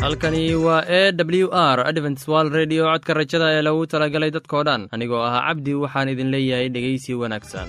halkani waa e w r adventswal redio codka rajada ee lagu talagalay dadkoo dhan. Anigoo ahaa cabdi waxaan idin leeyahay dhegaysi wanaagsan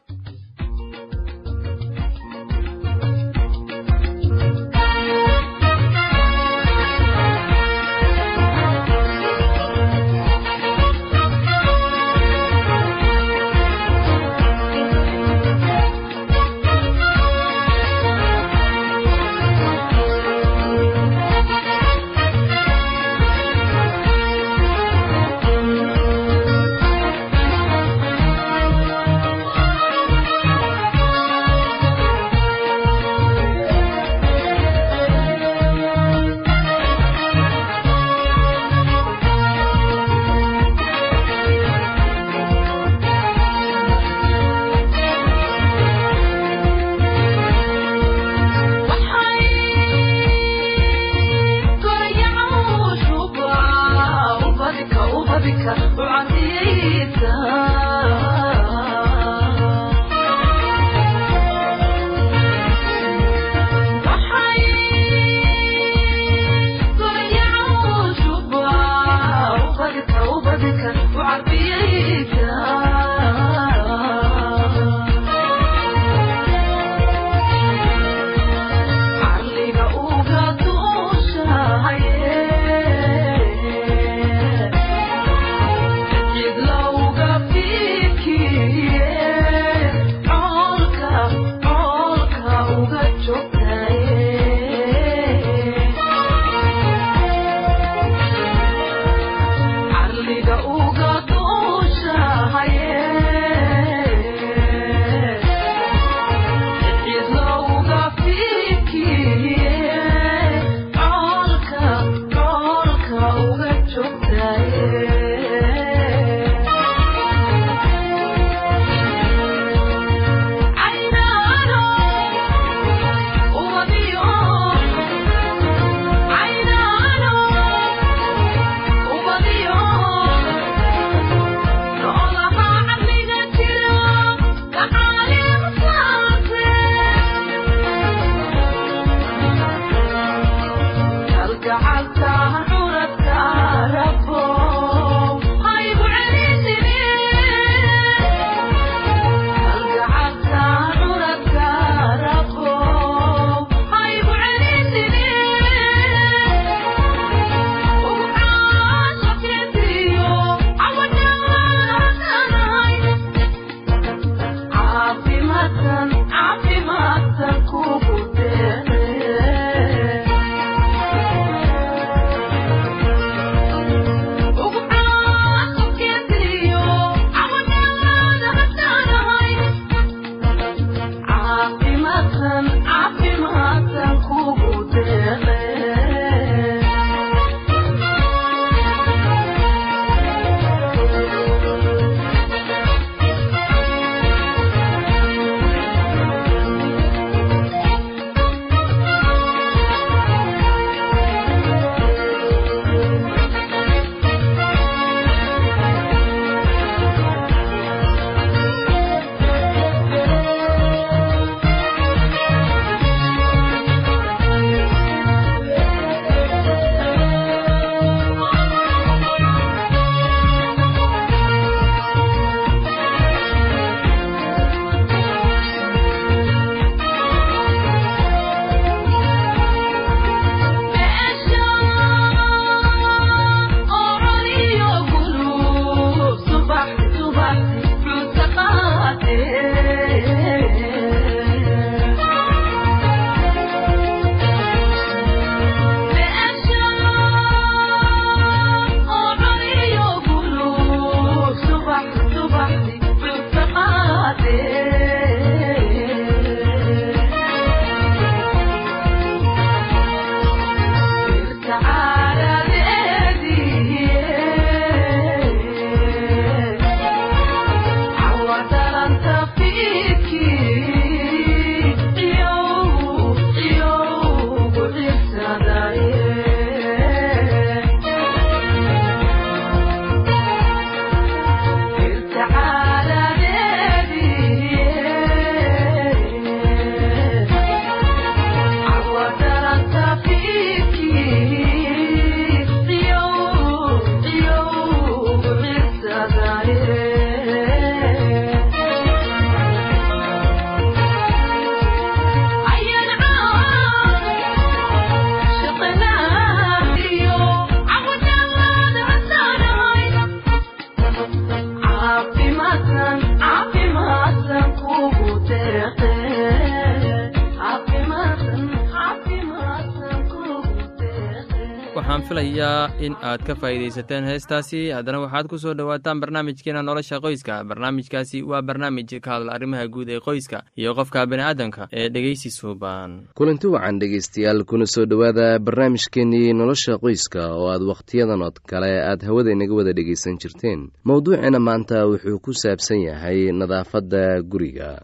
filayaa in aad ka faa'iidaysateen heestaasi. Haddana waxaad ku soo dhowaataan barnaamijkeena nolosha qoyska. Barnaamijkaasi waa barnaamij ka hadla arrimaha guud ee qoyska iyo qofka bini'aadamka ee dhegeysi suuban kulanti wacan dhegaystayaal kuna soo dhowaada barnaamijkeenii nolosha qoyska oo aad wakhtiyadan oo kale aad hawada inaga wada dhegaysan jirteen. Mowduuceena maanta wuxuu ku saabsan yahay nadaafadda guriga.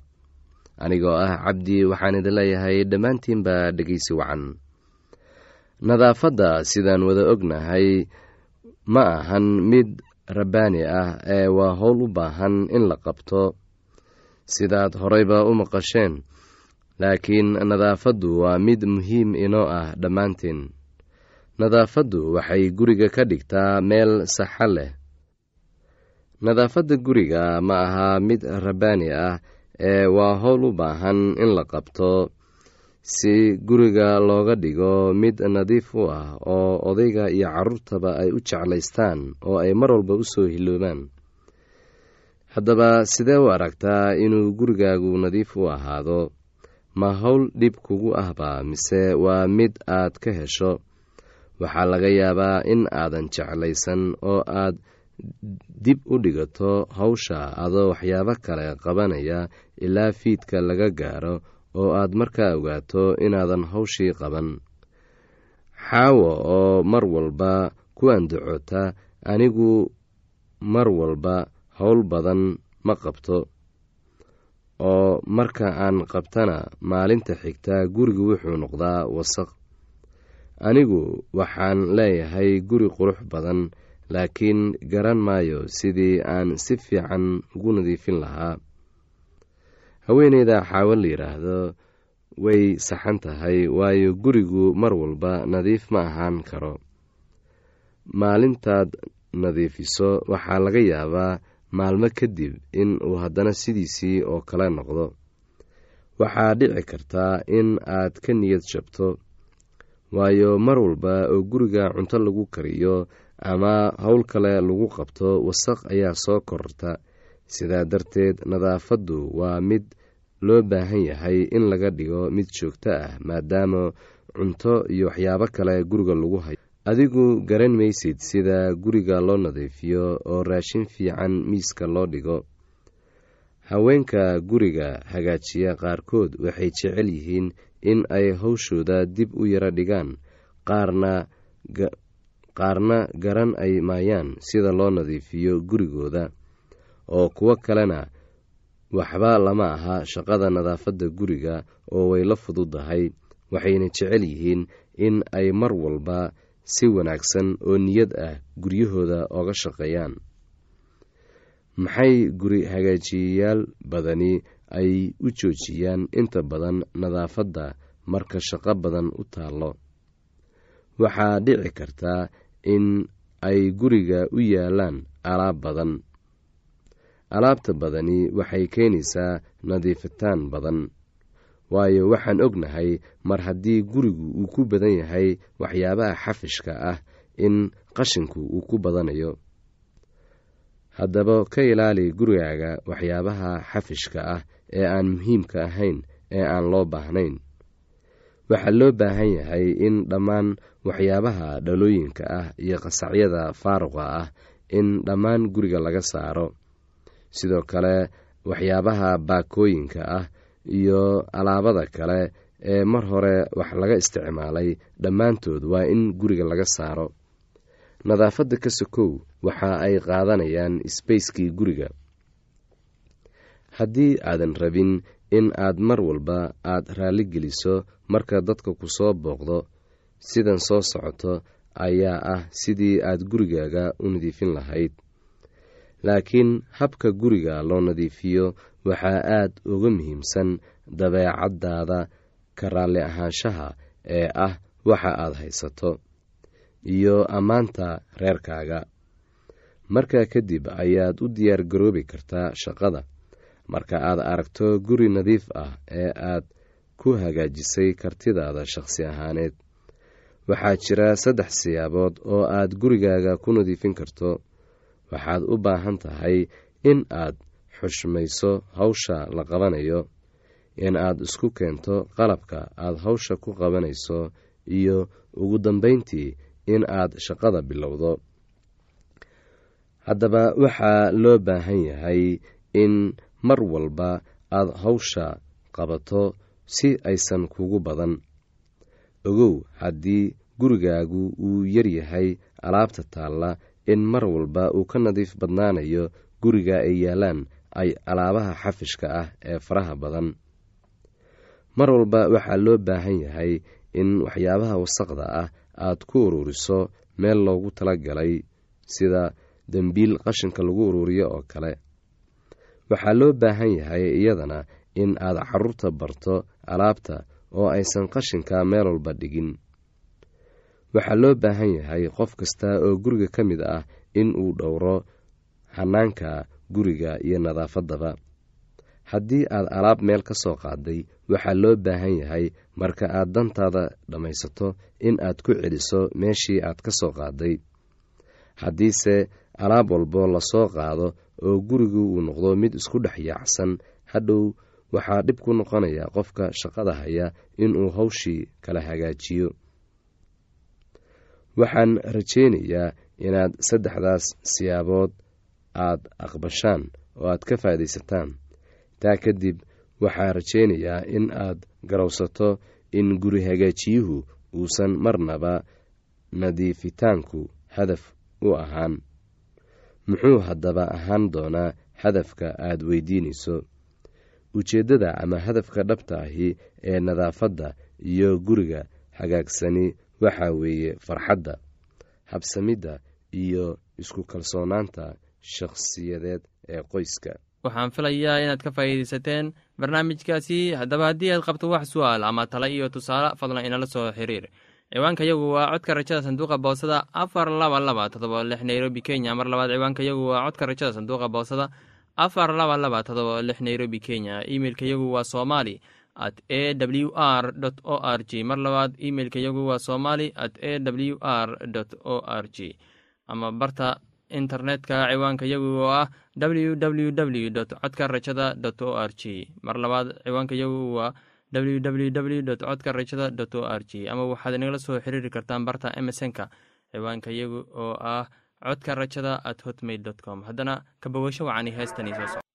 Anigoo ah cabdi waxaan idin leeyahay dhammaantiinba dhegeysi wacan nadaafadda sidaan wada ognahay ma ahan mid rabbaani ah ee waa howl u baahan in la qabto. Sidaad horeyba u maqasheen laakiin nadaafaddu waa mid muhiim inoo ah dhammaanteen nadaafaddu waxay guriga ka dhigtaa meel saxa leh. Nadaafadda guriga ma aha mid rabbaani ah ee waa howl u baahan in la qabto si guriga looga dhigo mid nadiif u ah oo odayga iyo carruurtaba ay u jeclaystaan oo ay mar walba u soo hiloobaan haddaba sidee u aragtaa inuu gurigaagu nadiif u ahaado? Ma howl dhib kugu ahba mise waa mid aad ka hesho? Waxaa laga yaabaa in aadan jeclaysan oo aad dib u dhigato hawsha adoo waxyaabo kale qabanaya ilaa fiidka laga gaaro oo aad markaa ogaato inaadan hawshii qaban. Xaawo oo mar walba ku andacota anigu mar walba howl badan ma qabto. Oo marka aan qabtana maalinta xigta gurigu wuxuu noqdaa wasaq. Anigu waxaan leeyahay guri qurux badan laakiin garan maayo sidii aan si fiican ugu nadiifin lahaa haweeneyda xaawo la yidhaahdo way saxan tahay waayo gurigu mar walba nadiif ma ahaan karo. Maalintaad nadiifiso waxaa laga yaabaa maalmo kadib in uu haddana sidiisii oo kale noqdo. Waxaa dhici kartaa in aad ka niyad jabto waayo mar walba oo guriga cunto lagu kariyo ama howl kale lagu qabto wasaq ayaa soo kororta sidaa darteed nadaafaddu waa mid loo baahan yahay in laga dhigo mid joogto ah maadaama cunto iyo waxyaabo kale guriga lagu hayo. Adigu garan maysid sida guriga loo nadiifiyo oo raashin fiican miiska loo dhigo. Haweenka guriga hagaajiya qaarkood waxay jecel yihiin in ay hawshooda dib u yaro dhigaan qaarna garan ay maayaan sida loo nadiifiyo gurigooda oo kuwo kalena waxba lama aha shaqada nadaafadda guriga oo way la fududahay waxayna jecel yihiin in ay mar walba si wanaagsan oo niyad ah guryahooda oga shaqeeyaan. Maxay guri hagaajiyayaal badani ay u joojiyaan inta badan nadaafadda marka shaqo badan u taallo? Waxaa dhici kartaa in ay guriga u yaalaan alaab badan alaabta badani waxay keenaysaa nadiifitaan badan. Waayo waxaan ognahay mar haddii gurigu uu ku badan yahay waxyaabaha xafishka ah in qashinku uu ku badanayo. Haddaba ka ilaali gurigaaga waxyaabaha xafishka ah ee aan muhiimka ahayn ee aan loo baahnayn. Waxaa loo baahan yahay in dhammaan waxyaabaha dhalooyinka ah iyo qasacyada faaruqa ah in dhammaan guriga laga saaro sidoo kale waxyaabaha baakooyinka ah iyo alaabada kale ee mar hore wax laga isticmaalay dhammaantood waa in guriga laga saaro. Nadaafadda ka sokow waxa ay qaadanayaan sbacekii guriga. Haddii aadan rabin in aad mar walba aad raalli geliso marka dadka ku soo booqdo sidan soo socoto ayaa ah sidii aad gurigaaga u nadiifin lahayd laakiin habka guriga loo nadiifiyo waxaa aad uga muhiimsan dabeecaddaada ka raalli ahaanshaha ee ah waxa aad haysato iyo ammaanta reerkaaga. Markaa kadib ayaad u diyaar garoobi kartaa shaqada. Marka aad aragto guri nadiif ah ee aad ku hagaajisay kartidaada shaqsi ahaaneed waxaa jira saddex siyaabood oo aad gurigaaga ku nadiifin karto waxaad u baahan tahay in aad xushmayso hawsha la qabanayo in aad isku keento qalabka aad hawsha ku qabanayso iyo ugu dambayntii in aad shaqada bilowdo. Haddaba waxaa loo baahan yahay in mar walba aad hawsha qabato si aysan kugu badan. Ogow haddii gurigaagu uu yaryahay alaabta taalla in mar walba uu ka nadiif badnaanayo guriga ay yaalaan ay alaabaha xafishka ah ee faraha badan. Mar walba waxaa loo baahan yahay in waxyaabaha wasaqda ah aad ku ururiso meel loogu talagalay sida dembiil qashinka lagu ururiyo oo kale. Waxaa loo baahan yahay iyadana in aad carruurta barto alaabta oo aysan qashinka meel walba dhigin waxaa loo baahan yahay qof kasta oo guriga ka mid ah in uu dhowro hanaanka guriga iyo nadaafadaba haddii aad alaab meel ka soo qaaday waxaa loo baahan yahay marka aad dantaada dhammaysato in aad ku celiso meeshii aad ka soo qaaday. Haddiise alaab walbo la soo qaado oo gurigu uu noqdo mid isku dhex yaacsan hadhow waxaa dhib ku noqonaya qofka shaqada haya inuu hawshii kala hagaajiyo waxaan rajaynayaa inaad saddexdaas siyaabood aad aqbashaan oo aad ka faa'iidaysataan. Taa kadib waxaan rajaynayaa in aad garowsato in guri hagaajiyuhu uusan marnaba nadiifitaanku hadaf u ahaan. Muxuu haddaba ahaan doonaa hadafka aad weydiinayso? Ujeeddada ama hadafka dhabta ahi ee nadaafadda iyo guriga hagaagsani waxaa weeye farxadda habsamidda iyo isku kalsoonaanta shakhsiyadeed ee qoyska. Waxaan filayaa inaad ka faa'iidaysateen barnaamijkaasi. Haddaba haddii aad qabto wax su'aal ama tale iyo tusaale fadlan inala soo xiriir. Ciwaanka yagu waa codka rajada sanduuqa boosada afar laba laba todoba lix nairobi kenya. Mar labaad ciwaanka yagu waa codka rajada sanduuqa boosada afar laba laba todoba lix nairobi kenya. Imeilka yagu waa somali at a w r o r g mar labaad imeilka yagu waa somali at a w r o r g ama barta internetka ciwaanka yagu oo ah w w w codka rajada dot o r g mar labaad ciwaanka yagu waa w w w codka rajada dot o r g ama waxaad inagala soo xiriiri kartaan barta emesonka ciwaanka yagu oo ah codka rajada at hotmail dot com. Haddana kabogasho wacani heestani soo soco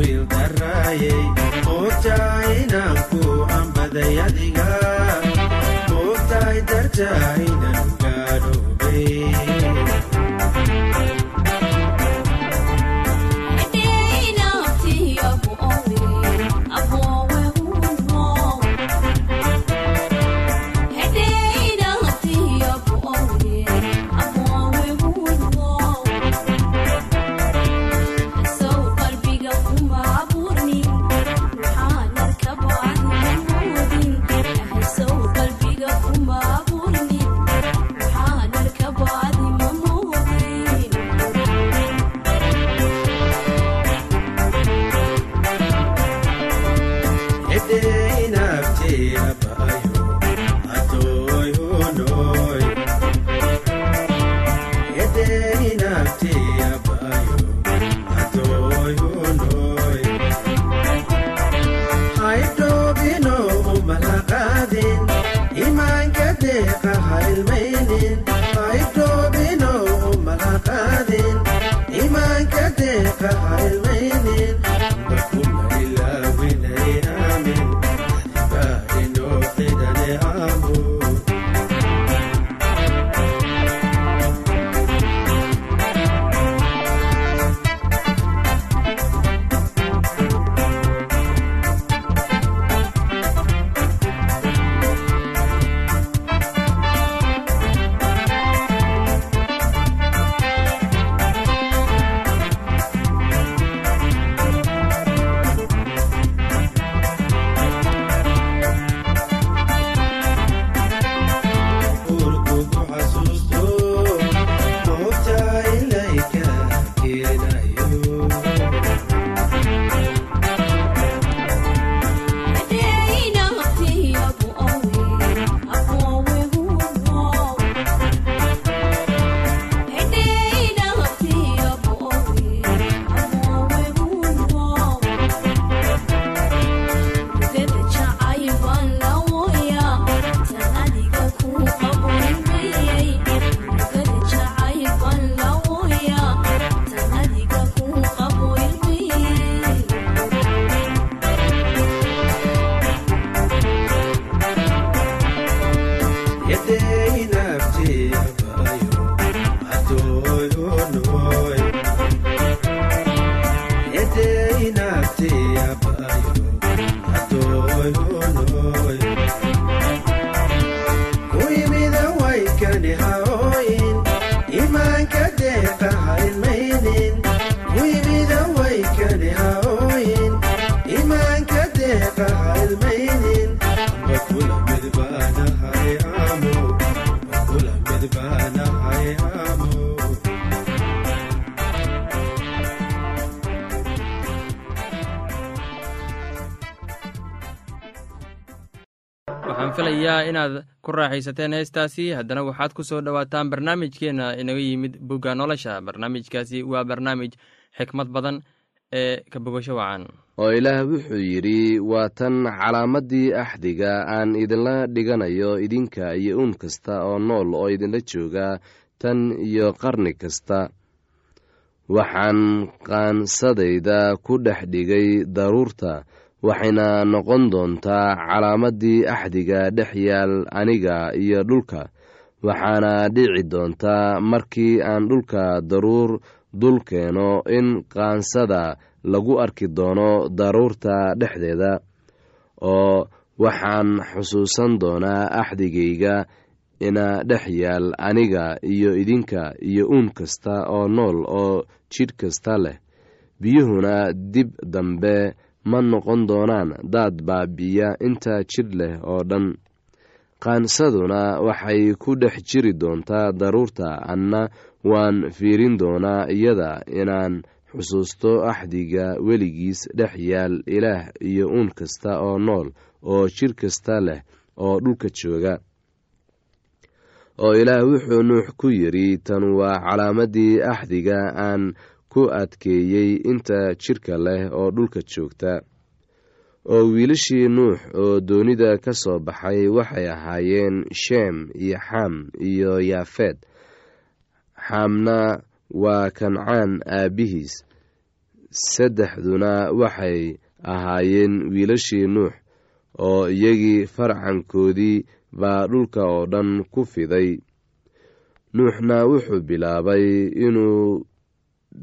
wiil daraayey moogtaha inaan ku ambaday adiga. Moogtahay darja inaan gaadhoobay ku raaxaysateen heestaasi. Haddana waxaad ku soo dhowaataan barnaamijkeenna inaga yimid bugga nolosha. Barnaamijkaasi waa barnaamij xikmad badan ee ka wacan. Oo ilaah wuxuu yidhi waa tan calaamaddii axdiga aan idinla dhiganayo idinka iyo uun kasta oo nool oo idinla jooga tan iyo qarni kasta. Waxaan qaansadayda ku dhex dhigay daruurta waxayna noqon doontaa calaamaddii axdiga dhex yaal aniga iyo dhulka waxaana dhici doontaa markii aan dhulka daruur dul keeno in qaansada lagu arki doono daruurta dhexdeeda oo waxaan xusuusan doonaa axdigayga ina dhex yaal aniga iyo idinka iyo uun kasta oo nool oo jidh kasta leh. Biyuhuna dib dambe ma noqon doonaan daad baabi'iya inta jidh leh oo dhan. Qaansaduna waxay ku dhex jiri doontaa daruurta anna waan fiirin doonaa iyada inaan xusuusto axdiga weligiis dhex yaal ilaah iyo uun kasta oo nool oo jidh kasta leh oo dhulka jooga. Oo ilaah wuxuu nuux ku yidhi tan waa calaamaddii axdiga aan ku adkeeyey inta jidhka leh oo dhulka joogta. Oo wiilashii nuux oo doonida ka soo baxay waxay ahaayeen sheem iyo xam iyo yaafeed xaamna waa kancaan aabbihiis saddexduna waxay ahaayeen wiilashii nuux oo iyagii farcankoodii baa dhulka oo dhan ku fiday. Nuuxna wuxuu bilaabay inuu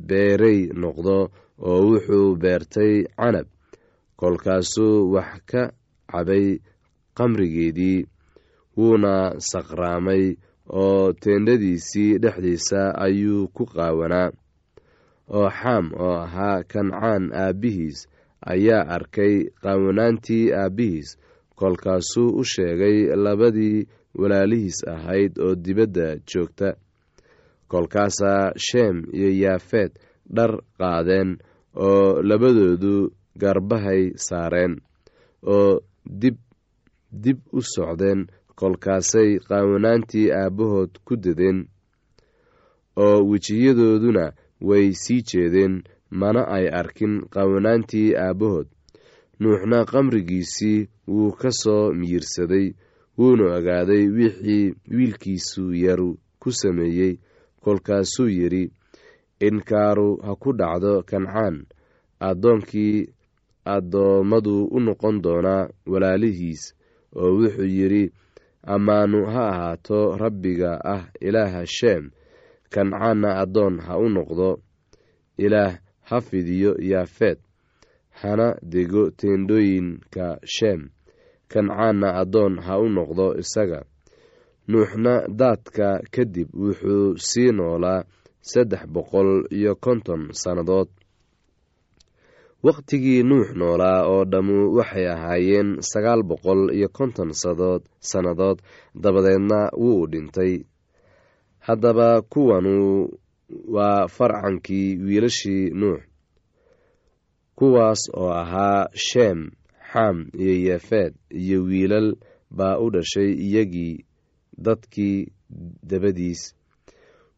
beerey noqdo oo wuxuu beertay canab. Kolkaasuu wax ka cabay qamrigeedii wuuna saqraamay oo teendhadiisii dhexdiisa ayuu ku qaawanaa. Oo xaam oo ahaa kancaan aabbihiis ayaa arkay qaawanaantii aabbihiis. Kolkaasuu u sheegay labadii walaalihiis ahayd oo dibadda joogta kolkaasaa sheem iyo yaafeed dhar qaadeen oo labadoodu garbahay saareen oo dib dib u socdeen kolkaasay qaawanaantii aabbahood ku dadeen oo wejiyadooduna way sii jeedeen. Mana ay arkin qaawanaantii aabbahood. Nuuxna qamrigiisii wuu ka soo miyirsaday wuuna ogaaday wixii wiilkiisu yaru ku sameeyey kolkaasuu yidhi inkaaru ha ku dhacdo kancaan addoonkii addoommadu u noqon doonaa walaalihiis oo wuxuu yidhi ammaanu ha ahaato rabbiga ah ilaaha sheem kancaanna addoon ha u noqdo. Ilaah ha fidiyo yaafeed. Hana dego teendhooyinka sheem kancaanna addoon ha u noqdo isaga nuuxna daadka kadib wuxuu sii noolaa saddex boqol iyo konton sannadood. Wakhtigii nuux noolaa oo dhammu waxay ahaayeen sagaal boqol iyo konton sadood sannadood dabadeedna wuu dhintay. Haddaba kuwanu waa farcankii wiilashii nuux kuwaas oo ahaa sheem xam iyo yeefeed iyo wiilal baa u dhashay iyagii dadkii dabadiis.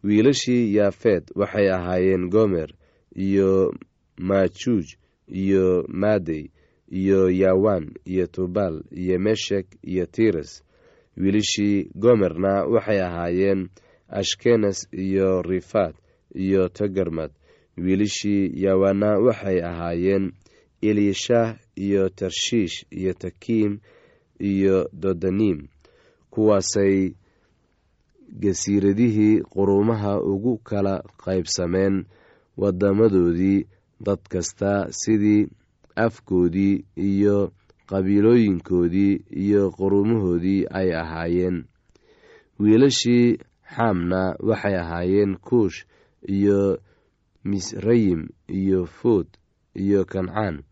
Wiilashii yaafeed waxay ahaayeen gomer iyo maajuuj iyo maadey iyo yawan iyo tubal iyo meshek iyo tiras wiilashii gomerna waxay ahaayeen ashkenes iyo rifaad iyo togarmad wiilashii yawana waxay ahaayeen elishah iyo tarshiish iyo takiim iyo dodanim kuwaasay gasiiradihii quruumaha ugu kala qaybsameen wadamadoodii dad kasta sidii afkoodii iyo qabiilooyinkoodii iyo quruumahoodii ay ahaayeen. Wiilashii xaamna waxay ahaayeen kuush iyo misrayim iyo fuud iyo kancaan.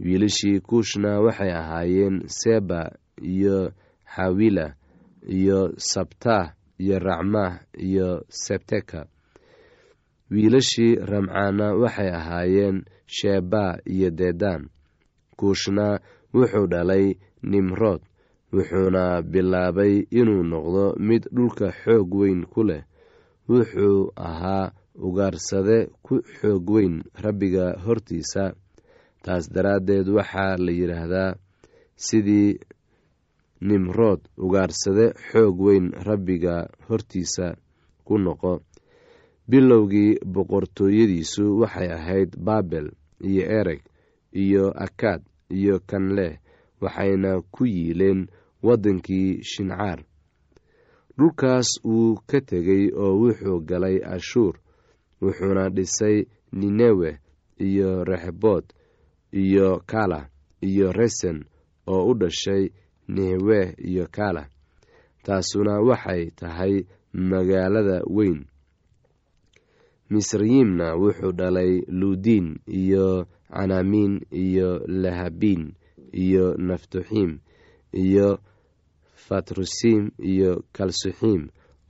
Wiilashii kuushna waxay ahaayeen seba iyo xawila iyo sabtah iyo racmah iyo sebteka. Wiilashii ramcaana waxay ahaayeen sheba iyo dedan kuushna wuxuu dhalay nimrood wuxuuna bilaabay inuu noqdo mid dhulka xoog weyn ku leh. Wuxuu ahaa ugaarsade ku xoog weyn rabbiga hortiisa. Taas daraaddeed waxaa la yidhaahdaa sidii nimrood ugaarsade xoog weyn rabbiga hortiisa ku noqo. Bilowgii boqortooyadiisu waxay ahayd baabel iyo ereg iyo akaad iyo kanleh waxayna ku yiileen waddankii shincaar. Dhulkaas wuu ka tegey oo wuxuu galay ashuur wuxuuna dhisay ninewe iyo rexbood iyo kala iyo resen oo u dhashay nehwe iyo kala. Taasuna waxay tahay magaalada weyn. Misrayimna wuxuu dhalay luudiin iyo canaamiin iyo lahabiin iyo naftuxiim iyo fatrusiim iyo kalsuxiim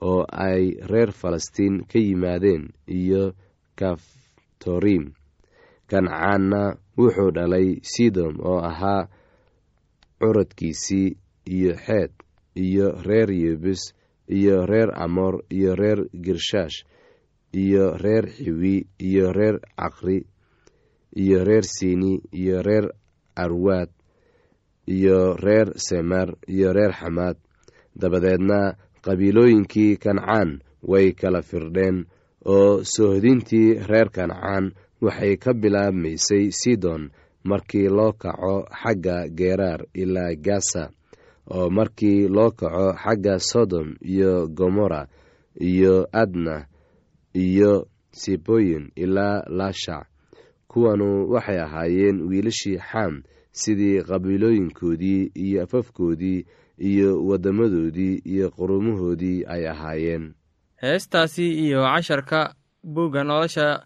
oo ay reer falastiin ka yimaadeen iyo kaftoriim kancaanna wuxuu dhalay sidom oo ahaa curadkiisii iyo xeed iyo reer yebus iyo reer amoor iyo reer girshaash iyo reer xiwi iyo reer caqri iyo reer siini iyo reer arwaad iyo reer semer iyo reer xamaad dabadeedna qabiilooyinkii kancaan way kala firdheen oo soohdintii reer kancaan waxay ka bilaabmaysay sidon markii loo kaco xagga geeraar ilaa gasa oo markii loo kaco xagga sodom iyo gomora iyo adna iyo siboyin ilaa laashac kuwanu waxay ahaayeen wiilashii xam sidii qabiilooyinkoodii iyo afafkoodii iyo waddamadoodii iyo quruumahoodii ay ahaayeen. Heestaasi iyo casharka buugga nolosha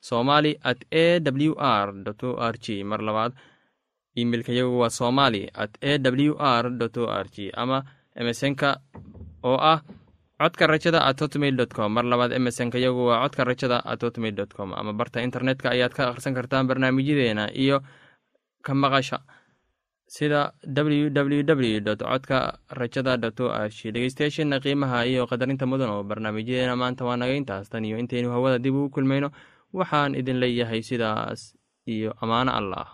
somali at a w r o r g mar labaad imeilka yagu waa somali at a w r o r g ama emesonka oo ah codka rajada at hotmail com. Mar labaad emesonka yagu waa codka rajada at hotmail com. Ama barta internetka ayaad ka akhrisan kartaan barnaamijyadeena iyo ka maqasha sida w w w dot codka rajada dot o r g dhegeystayaasheena qiimaha iyo qadarinta mudan oo barnaamijyadeena maanta waa naga intaas. Tan iyo intaynu hawada dib ugu kulmayno waxaan idin leeyahay sidaas iyo ammaano allah